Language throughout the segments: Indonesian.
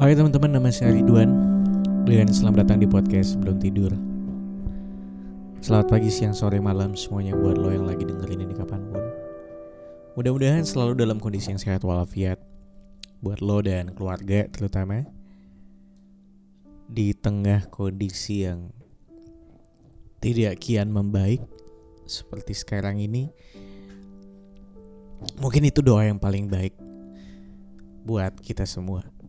Oke teman-teman, nama saya Ridwan. Dan selamat datang di podcast Sebelum Tidur. Selamat pagi, siang, sore, malam Semuanya buat lo yang lagi dengerin ini kapan pun. Mudah-mudahan selalu dalam kondisi yang sehat walafiat Buat lo dan keluarga terutama Di tengah kondisi yang Tidak kian membaik Seperti sekarang ini. Mungkin itu doa yang paling baik Buat kita semua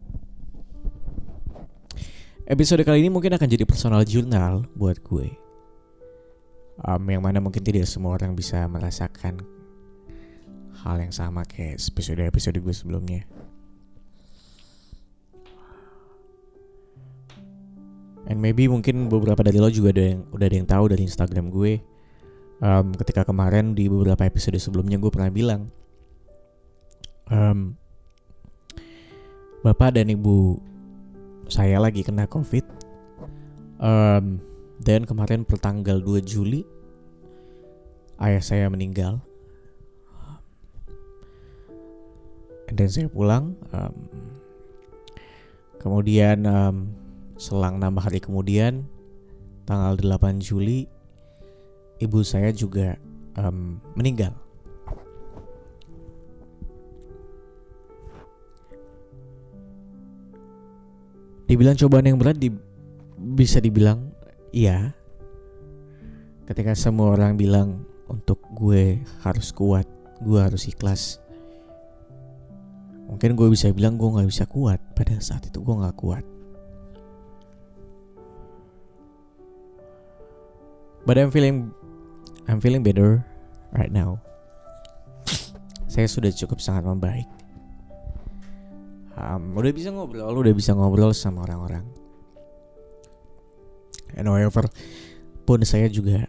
Episode kali ini mungkin akan jadi personal journal buat gue. Um, yang mana mungkin tidak semua orang bisa merasakan hal yang sama kayak episode-episode gue sebelumnya. And maybe mungkin beberapa dari lo juga ada yang udah ada yang tahu dari Instagram gue. Um, ketika kemarin di beberapa episode sebelumnya gue pernah bilang, um, bapak dan ibu saya lagi kena covid. Um, dan kemarin pertanggal 2 Juli ayah saya meninggal. Dan saya pulang um, kemudian um, selang enam hari kemudian tanggal 8 Juli ibu saya juga um, meninggal Dibilang cobaan yang berat di, bisa dibilang iya. Ketika semua orang bilang untuk gue harus kuat, gue harus ikhlas. Mungkin gue bisa bilang gue nggak bisa kuat pada saat itu gue nggak kuat. But I'm feeling I'm feeling better right now. Saya sudah cukup sangat membaik um, udah bisa ngobrol udah bisa ngobrol sama orang-orang. And however pun saya juga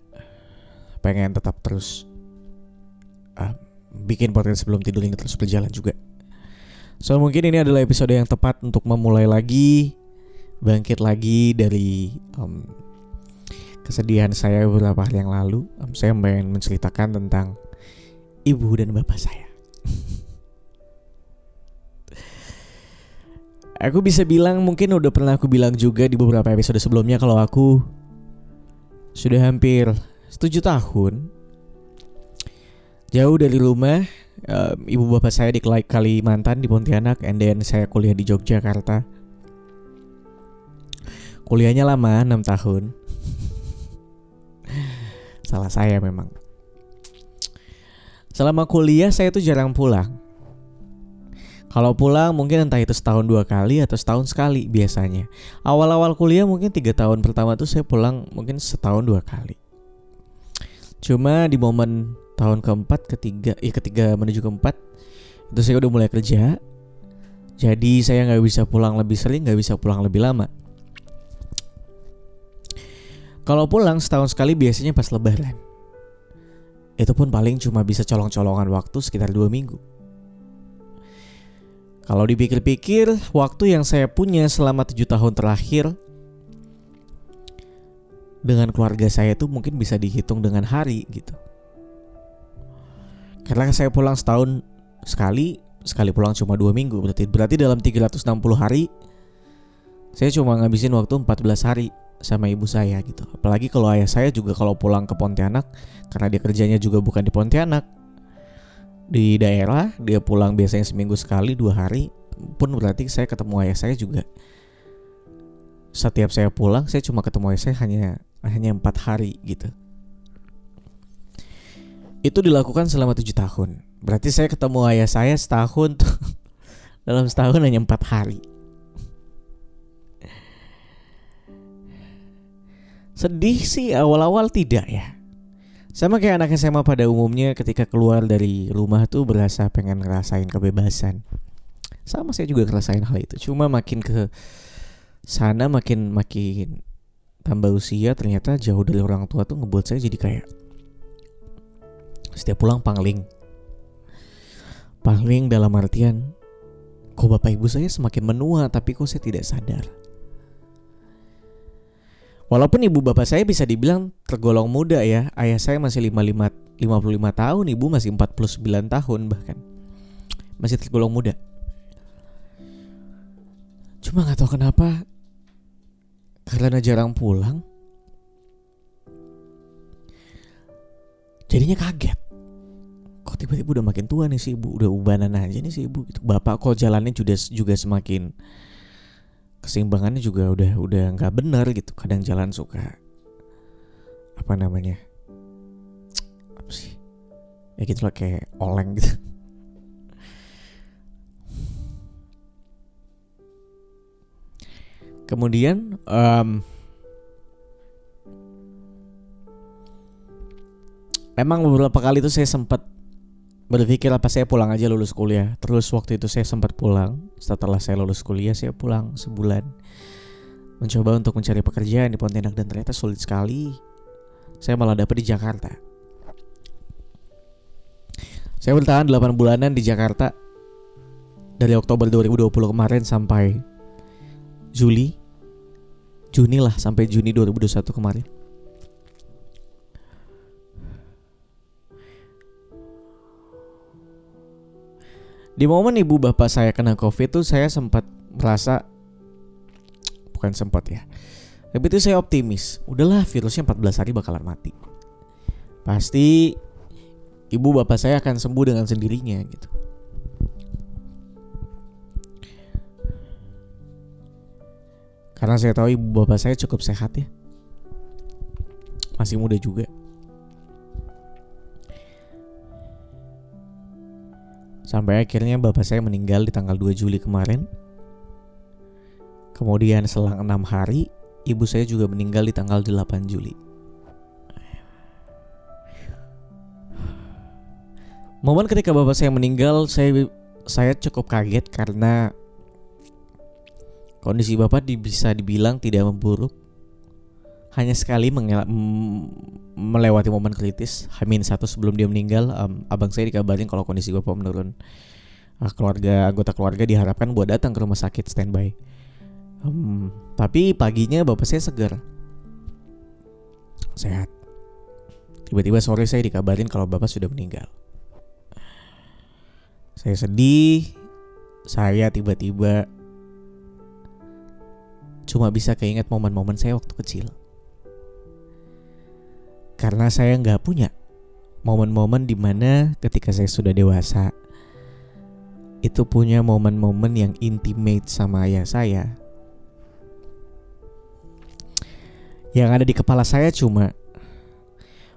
pengen tetap terus uh, bikin podcast sebelum tidur ini terus berjalan juga. So mungkin ini adalah episode yang tepat untuk memulai lagi bangkit lagi dari um, kesedihan saya beberapa hari yang lalu. Um, saya ingin menceritakan tentang ibu dan bapak saya Aku bisa bilang mungkin udah pernah aku bilang juga di beberapa episode sebelumnya kalau aku sudah hampir 7 tahun jauh dari rumah. Um, ibu bapak saya di Kalimantan di Pontianak, and then saya kuliah di Yogyakarta. Kuliahnya lama 6 tahun. Salah saya memang. Selama kuliah saya tuh jarang pulang kalau pulang mungkin entah itu setahun dua kali atau setahun sekali biasanya. Awal-awal kuliah mungkin tiga tahun pertama tuh saya pulang mungkin setahun dua kali. Cuma di momen tahun keempat, ketiga, ya ketiga menuju keempat itu saya udah mulai kerja. Jadi saya nggak bisa pulang lebih sering, nggak bisa pulang lebih lama. Kalau pulang setahun sekali biasanya pas lebaran. Itu pun paling cuma bisa colong-colongan waktu sekitar dua minggu. Kalau dipikir-pikir, waktu yang saya punya selama tujuh tahun terakhir dengan keluarga saya itu mungkin bisa dihitung dengan hari gitu. Karena saya pulang setahun sekali, sekali pulang cuma dua minggu berarti berarti dalam 360 hari saya cuma ngabisin waktu 14 hari sama ibu saya gitu. Apalagi kalau ayah saya juga kalau pulang ke Pontianak karena dia kerjanya juga bukan di Pontianak, di daerah dia pulang biasanya seminggu sekali dua hari pun berarti saya ketemu ayah saya juga. Setiap saya pulang saya cuma ketemu ayah saya hanya hanya empat hari gitu. Itu dilakukan selama tujuh tahun. Berarti saya ketemu ayah saya setahun tuh. Dalam setahun hanya empat hari. Sedih sih awal-awal tidak ya sama kayak anak SMA pada umumnya ketika keluar dari rumah tuh berasa pengen ngerasain kebebasan. Sama saya juga ngerasain hal itu. Cuma makin ke sana makin makin tambah usia ternyata jauh dari orang tua tuh ngebuat saya jadi kayak setiap pulang pangling. Pangling dalam artian kok bapak ibu saya semakin menua tapi kok saya tidak sadar. Walaupun ibu bapak saya bisa dibilang tergolong muda ya. Ayah saya masih 55 55 tahun, ibu masih 49 tahun bahkan. Masih tergolong muda. Cuma nggak tahu kenapa karena jarang pulang. Jadinya kaget. Kok tiba-tiba udah makin tua nih si ibu, udah ubanan aja nih si ibu. Gitu. Bapak kok jalannya juga semakin keseimbangannya juga udah udah nggak benar gitu. Kadang jalan suka apa namanya? Apa sih? Ya gitu lah kayak oleng gitu. Kemudian um, emang beberapa kali itu saya sempat berpikir apa saya pulang aja lulus kuliah. Terus waktu itu saya sempat pulang. Setelah saya lulus kuliah saya pulang sebulan. Mencoba untuk mencari pekerjaan di Pontianak dan ternyata sulit sekali. Saya malah dapet di Jakarta. Saya bertahan 8 bulanan di Jakarta dari Oktober 2020 kemarin sampai Juli Juni lah sampai Juni 2021 kemarin. Di momen ibu bapak saya kena covid tuh saya sempat merasa bukan sempat ya. Tapi itu saya optimis. Udahlah virusnya 14 hari bakalan mati. Pasti ibu bapak saya akan sembuh dengan sendirinya gitu. Karena saya tahu ibu bapak saya cukup sehat ya. Masih muda juga. Sampai akhirnya bapak saya meninggal di tanggal 2 Juli kemarin. Kemudian selang enam hari, ibu saya juga meninggal di tanggal 8 Juli. Momen ketika bapak saya meninggal, saya saya cukup kaget karena Kondisi Bapak bisa dibilang tidak memburuk. Hanya sekali melewati momen kritis. Hamin satu sebelum dia meninggal, um, abang saya dikabarin kalau kondisi Bapak menurun. Uh, keluarga anggota keluarga diharapkan buat datang ke rumah sakit standby. Um, tapi paginya Bapak saya segar, sehat. Tiba-tiba sore saya dikabarin kalau Bapak sudah meninggal. Saya sedih. Saya tiba-tiba cuma bisa keinget momen-momen saya waktu kecil. Karena saya nggak punya momen-momen di mana ketika saya sudah dewasa itu punya momen-momen yang intimate sama ayah saya. Yang ada di kepala saya cuma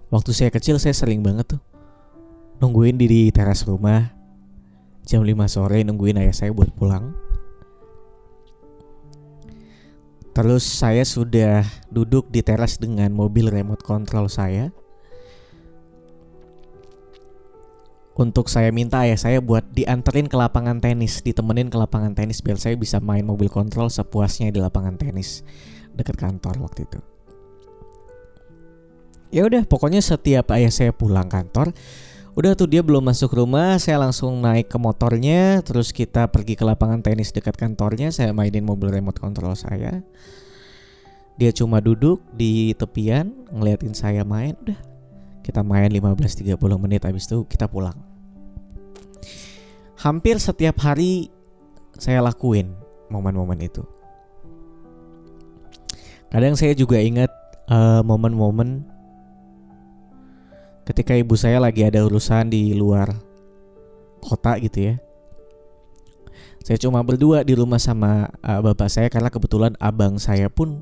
waktu saya kecil saya sering banget tuh nungguin di teras rumah jam 5 sore nungguin ayah saya buat pulang Terus saya sudah duduk di teras dengan mobil remote control saya. Untuk saya minta ya saya buat dianterin ke lapangan tenis, ditemenin ke lapangan tenis biar saya bisa main mobil kontrol sepuasnya di lapangan tenis dekat kantor waktu itu. Ya udah, pokoknya setiap ayah saya pulang kantor, Udah tuh dia belum masuk rumah, saya langsung naik ke motornya, terus kita pergi ke lapangan tenis dekat kantornya, saya mainin mobil remote control saya. Dia cuma duduk di tepian ngeliatin saya main, udah. Kita main 15-30 menit habis itu kita pulang. Hampir setiap hari saya lakuin momen-momen itu. Kadang saya juga ingat uh, momen-momen ketika ibu saya lagi ada urusan di luar kota gitu ya. Saya cuma berdua di rumah sama uh, bapak saya karena kebetulan abang saya pun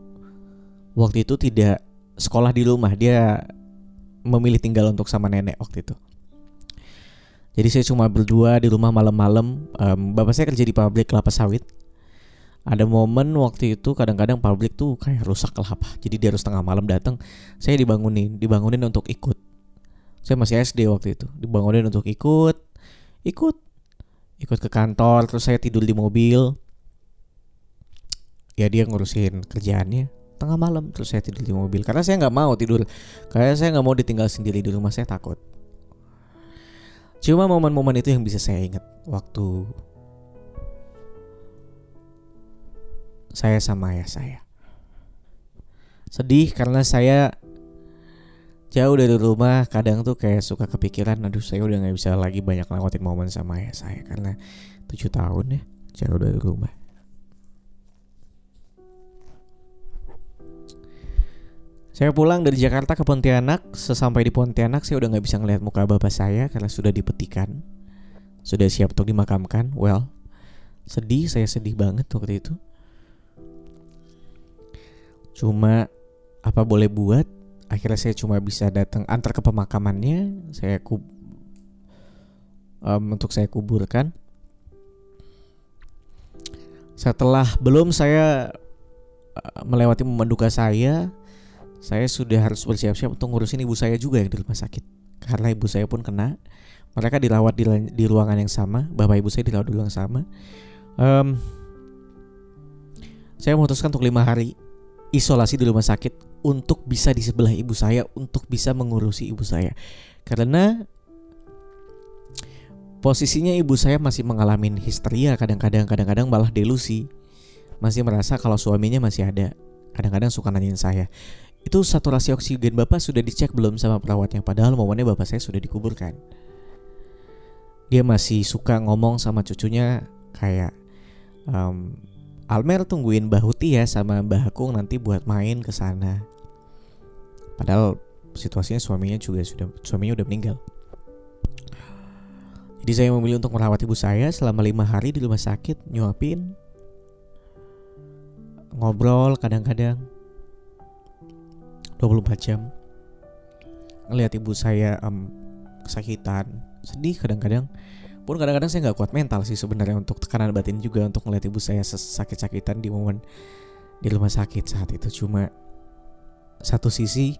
waktu itu tidak sekolah di rumah, dia memilih tinggal untuk sama nenek waktu itu. Jadi saya cuma berdua di rumah malam-malam. Um, bapak saya kerja di pabrik kelapa sawit. Ada momen waktu itu kadang-kadang pabrik tuh kayak rusak lah apa. Jadi dia harus tengah malam datang. Saya dibangunin, dibangunin untuk ikut saya masih SD waktu itu. Dibangunin untuk ikut. Ikut. Ikut ke kantor terus saya tidur di mobil. Ya dia ngurusin kerjaannya. Tengah malam terus saya tidur di mobil. Karena saya nggak mau tidur. Karena saya nggak mau ditinggal sendiri di rumah saya takut. Cuma momen-momen itu yang bisa saya ingat. Waktu saya sama ayah saya. Sedih karena saya jauh dari rumah kadang tuh kayak suka kepikiran aduh saya udah nggak bisa lagi banyak lewatin momen sama ayah saya karena tujuh tahun ya jauh dari rumah Saya pulang dari Jakarta ke Pontianak. Sesampai di Pontianak, saya udah nggak bisa ngelihat muka bapak saya karena sudah dipetikan, sudah siap untuk dimakamkan. Well, sedih, saya sedih banget waktu itu. Cuma apa boleh buat, Akhirnya saya cuma bisa datang antar ke pemakamannya. Saya ku um, untuk saya kuburkan. Setelah belum saya uh, melewati momen duka saya, saya sudah harus bersiap-siap untuk ngurusin ibu saya juga yang di rumah sakit. Karena ibu saya pun kena. Mereka dirawat di, di ruangan yang sama. Bapak ibu saya dirawat di ruangan yang sama. Um, saya memutuskan untuk lima hari isolasi di rumah sakit untuk bisa di sebelah ibu saya, untuk bisa mengurusi ibu saya. Karena posisinya ibu saya masih mengalami histeria kadang-kadang, kadang-kadang malah delusi. Masih merasa kalau suaminya masih ada. Kadang-kadang suka nanyain saya, itu saturasi oksigen Bapak sudah dicek belum sama perawatnya padahal momennya Bapak saya sudah dikuburkan. Dia masih suka ngomong sama cucunya kayak um, Almer tungguin Mbah Huti ya sama Mbah Akung nanti buat main ke sana. Padahal situasinya suaminya juga sudah suaminya udah meninggal. Jadi saya memilih untuk merawat ibu saya selama lima hari di rumah sakit, nyuapin, ngobrol kadang-kadang 24 jam. Ngelihat ibu saya um, kesakitan sedih kadang-kadang. Pun kadang-kadang saya nggak kuat mental sih sebenarnya untuk tekanan batin juga untuk ngelihat ibu saya sakit-sakitan di momen di rumah sakit saat itu. Cuma satu sisi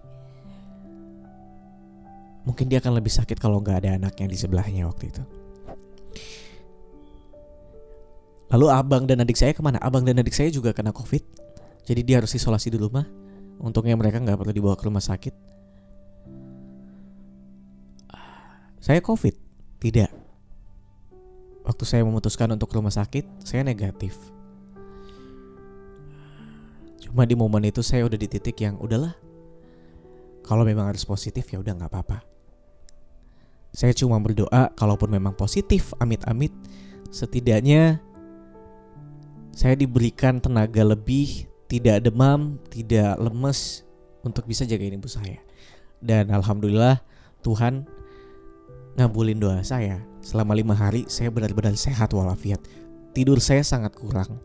mungkin dia akan lebih sakit kalau nggak ada anaknya di sebelahnya waktu itu lalu abang dan adik saya ke mana abang dan adik saya juga kena covid jadi dia harus isolasi di rumah Untungnya mereka nggak perlu dibawa ke rumah sakit. Saya COVID, tidak. Waktu saya memutuskan untuk ke rumah sakit, saya negatif. Cuma di momen itu saya udah di titik yang udahlah. Kalau memang harus positif ya udah nggak apa-apa. Saya cuma berdoa kalaupun memang positif, amit-amit, setidaknya saya diberikan tenaga lebih tidak demam, tidak lemes untuk bisa jagain ibu saya. Dan alhamdulillah Tuhan ngabulin doa saya. Selama lima hari saya benar-benar sehat walafiat. Tidur saya sangat kurang.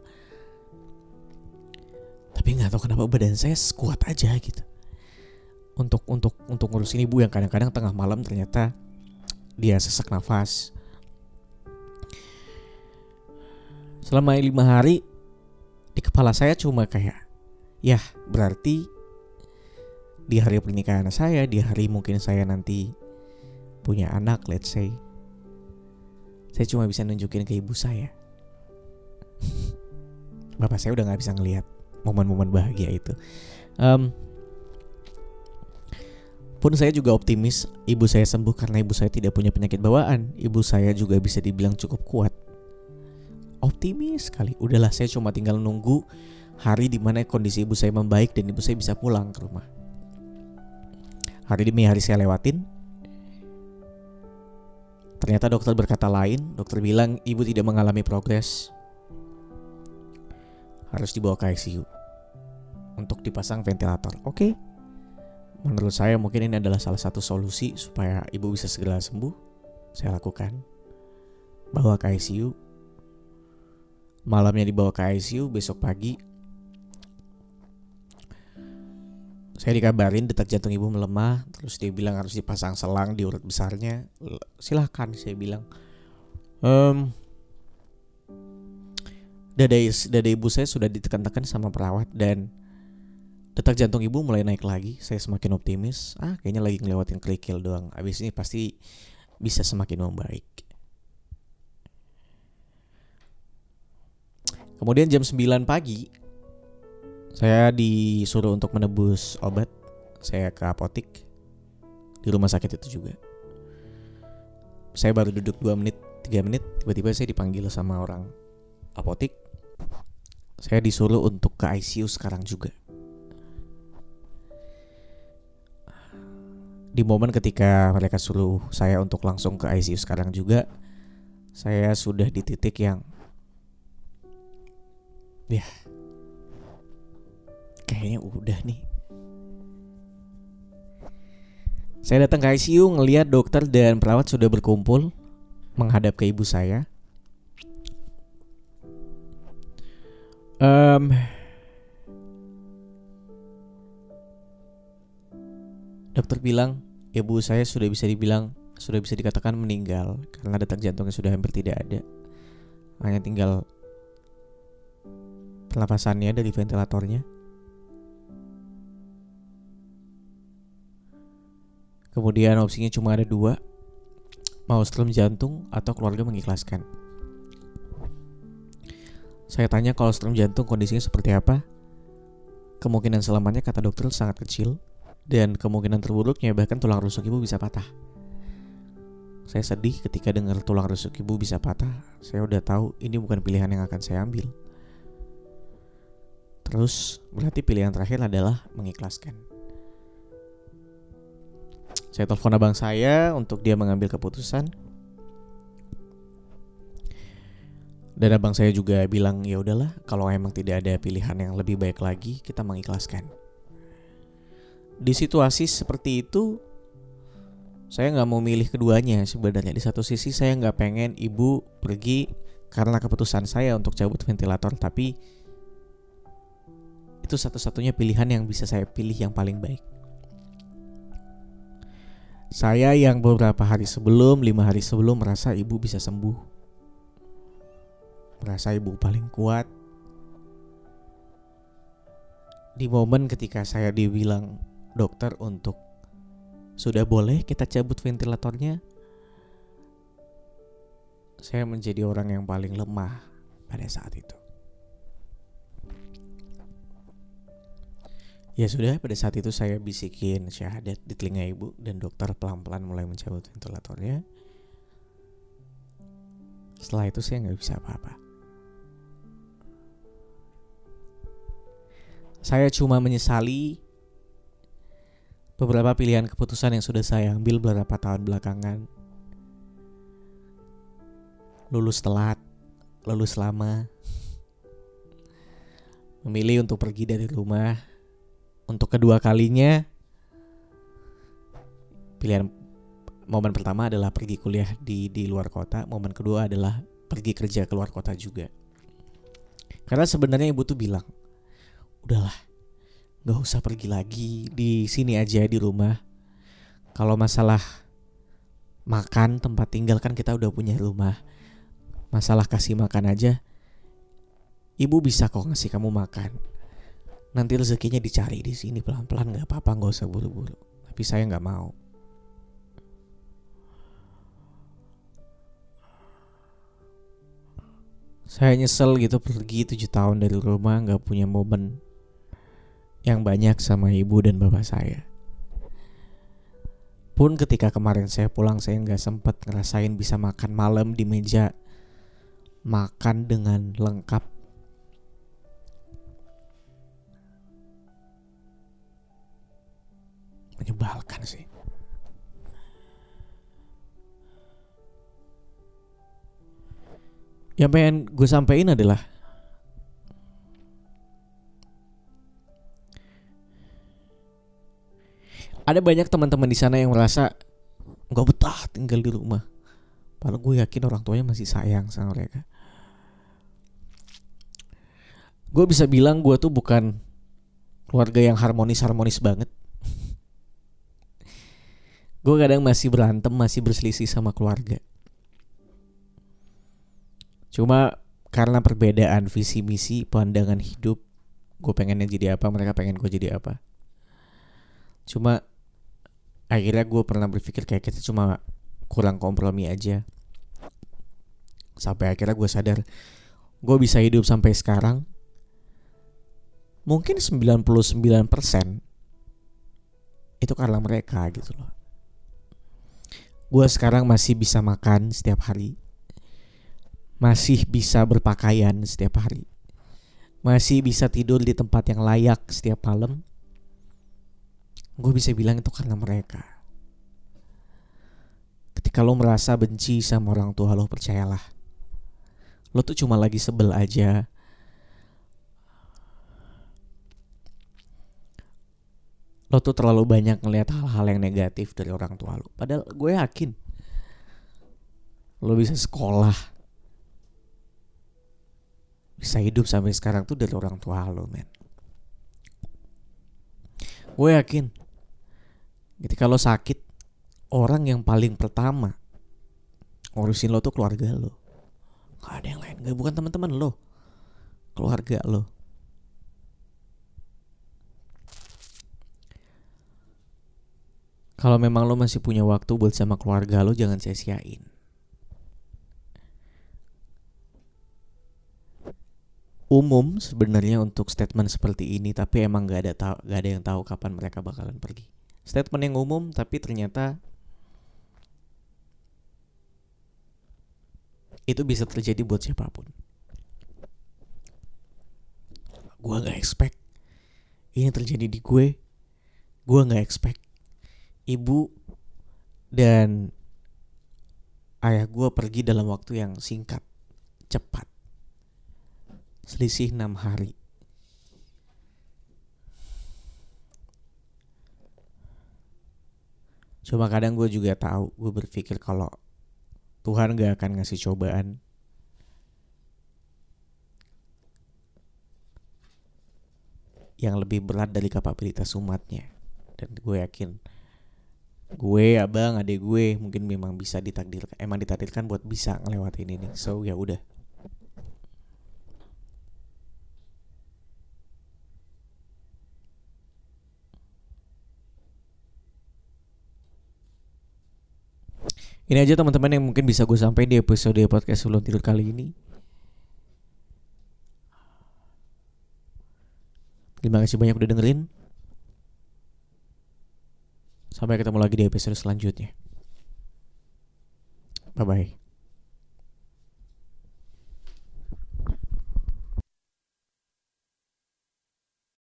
Tapi nggak tahu kenapa badan saya kuat aja gitu. Untuk untuk untuk ngurusin ibu yang kadang-kadang tengah malam ternyata dia sesak nafas. Selama lima hari di kepala saya cuma kayak ya berarti di hari pernikahan saya di hari mungkin saya nanti punya anak let's say saya cuma bisa nunjukin ke ibu saya bapak saya udah nggak bisa ngelihat momen-momen bahagia itu um, pun saya juga optimis ibu saya sembuh karena ibu saya tidak punya penyakit bawaan ibu saya juga bisa dibilang cukup kuat optimis sekali. Udahlah saya cuma tinggal nunggu hari di mana kondisi ibu saya membaik dan ibu saya bisa pulang ke rumah. Hari demi hari saya lewatin. Ternyata dokter berkata lain. Dokter bilang ibu tidak mengalami progres. Harus dibawa ke ICU untuk dipasang ventilator. Oke. Okay. Menurut saya mungkin ini adalah salah satu solusi supaya ibu bisa segera sembuh. Saya lakukan. Bawa ke ICU, Malamnya dibawa ke ICU, besok pagi saya dikabarin detak jantung ibu melemah, terus dia bilang harus dipasang selang di urat besarnya. Silahkan, saya bilang. Um, dada, dada ibu saya sudah ditekan-tekan sama perawat dan detak jantung ibu mulai naik lagi. Saya semakin optimis. Ah, kayaknya lagi ngelewatin kerikil doang. Abis ini pasti bisa semakin membaik. Kemudian jam 9 pagi saya disuruh untuk menebus obat. Saya ke apotik di rumah sakit itu juga. Saya baru duduk 2 menit, 3 menit, tiba-tiba saya dipanggil sama orang apotik. Saya disuruh untuk ke ICU sekarang juga. Di momen ketika mereka suruh saya untuk langsung ke ICU sekarang juga, saya sudah di titik yang ya kayaknya udah nih Saya datang ke ICU ngelihat dokter dan perawat sudah berkumpul menghadap ke ibu saya. Um, dokter bilang ibu saya sudah bisa dibilang sudah bisa dikatakan meninggal karena detak jantungnya sudah hampir tidak ada. Hanya tinggal pernapasannya dari ventilatornya. Kemudian opsinya cuma ada dua, mau strom jantung atau keluarga mengikhlaskan. Saya tanya kalau strom jantung kondisinya seperti apa. Kemungkinan selamatnya kata dokter sangat kecil dan kemungkinan terburuknya bahkan tulang rusuk ibu bisa patah. Saya sedih ketika dengar tulang rusuk ibu bisa patah. Saya udah tahu ini bukan pilihan yang akan saya ambil. Terus berarti pilihan terakhir adalah mengikhlaskan. Saya telepon abang saya untuk dia mengambil keputusan. Dan abang saya juga bilang ya udahlah kalau emang tidak ada pilihan yang lebih baik lagi kita mengikhlaskan. Di situasi seperti itu saya nggak mau milih keduanya sebenarnya. Di satu sisi saya nggak pengen ibu pergi karena keputusan saya untuk cabut ventilator tapi itu satu-satunya pilihan yang bisa saya pilih yang paling baik. Saya yang beberapa hari sebelum lima hari sebelum merasa ibu bisa sembuh merasa ibu paling kuat di momen ketika saya dibilang dokter untuk sudah boleh kita cabut ventilatornya? Saya menjadi orang yang paling lemah pada saat itu. Ya sudah, pada saat itu saya bisikin syahadat di telinga ibu dan dokter pelan-pelan mulai mencabut ventilatornya. Setelah itu saya nggak bisa apa-apa. Saya cuma menyesali beberapa pilihan keputusan yang sudah saya ambil beberapa tahun belakangan. Lulus telat, lulus lama, memilih untuk pergi dari rumah untuk kedua kalinya. Pilihan momen pertama adalah pergi kuliah di di luar kota, momen kedua adalah pergi kerja ke luar kota juga. Karena sebenarnya ibu tuh bilang, udahlah, Gak usah pergi lagi di sini aja di rumah. Kalau masalah makan tempat tinggal kan kita udah punya rumah. Masalah kasih makan aja, ibu bisa kok ngasih kamu makan. Nanti rezekinya dicari di sini pelan-pelan nggak apa-apa nggak usah buru-buru. Tapi saya nggak mau. Saya nyesel gitu pergi tujuh tahun dari rumah nggak punya momen yang banyak sama ibu dan bapak saya. Pun ketika kemarin saya pulang saya nggak sempat ngerasain bisa makan malam di meja makan dengan lengkap. Menyebalkan sih. Yang pengen gue sampaikan adalah ada banyak teman-teman di sana yang merasa nggak betah tinggal di rumah. Padahal gue yakin orang tuanya masih sayang sama mereka. Gue bisa bilang gue tuh bukan keluarga yang harmonis-harmonis banget. gue kadang masih berantem, masih berselisih sama keluarga. Cuma karena perbedaan visi misi, pandangan hidup, gue pengennya jadi apa, mereka pengen gue jadi apa. Cuma akhirnya gue pernah berpikir kayak kita cuma kurang kompromi aja. Sampai akhirnya gue sadar gue bisa hidup sampai sekarang mungkin 99% itu karena mereka gitu loh. Gue sekarang masih bisa makan setiap hari. Masih bisa berpakaian setiap hari. Masih bisa tidur di tempat yang layak setiap malam gue bisa bilang itu karena mereka ketika lo merasa benci sama orang tua lo percayalah lo tuh cuma lagi sebel aja lo tuh terlalu banyak ngelihat hal-hal yang negatif dari orang tua lo. Padahal gue yakin lo bisa sekolah, bisa hidup sampai sekarang tuh dari orang tua lo, men. Gue yakin ketika lo sakit, orang yang paling pertama ngurusin lo tuh keluarga lo. Gak ada yang lain, gak bukan teman-teman lo, keluarga lo. Kalau memang lo masih punya waktu buat sama keluarga lo jangan sia-siain. Umum sebenarnya untuk statement seperti ini tapi emang gak ada gak ada yang tahu kapan mereka bakalan pergi. Statement yang umum tapi ternyata itu bisa terjadi buat siapa pun. Gue gak expect ini terjadi di gue. Gue gak expect ibu dan ayah gue pergi dalam waktu yang singkat, cepat. Selisih enam hari. Cuma kadang gue juga tahu, gue berpikir kalau Tuhan gak akan ngasih cobaan. Yang lebih berat dari kapabilitas umatnya. Dan gue yakin gue abang adik gue mungkin memang bisa ditakdirkan emang ditakdirkan buat bisa ngelewatin ini. So ya udah Ini aja teman-teman yang mungkin bisa gue sampaikan di episode podcast sebelum tidur kali ini. Terima kasih banyak udah dengerin. Sampai ketemu lagi di episode selanjutnya. Bye bye.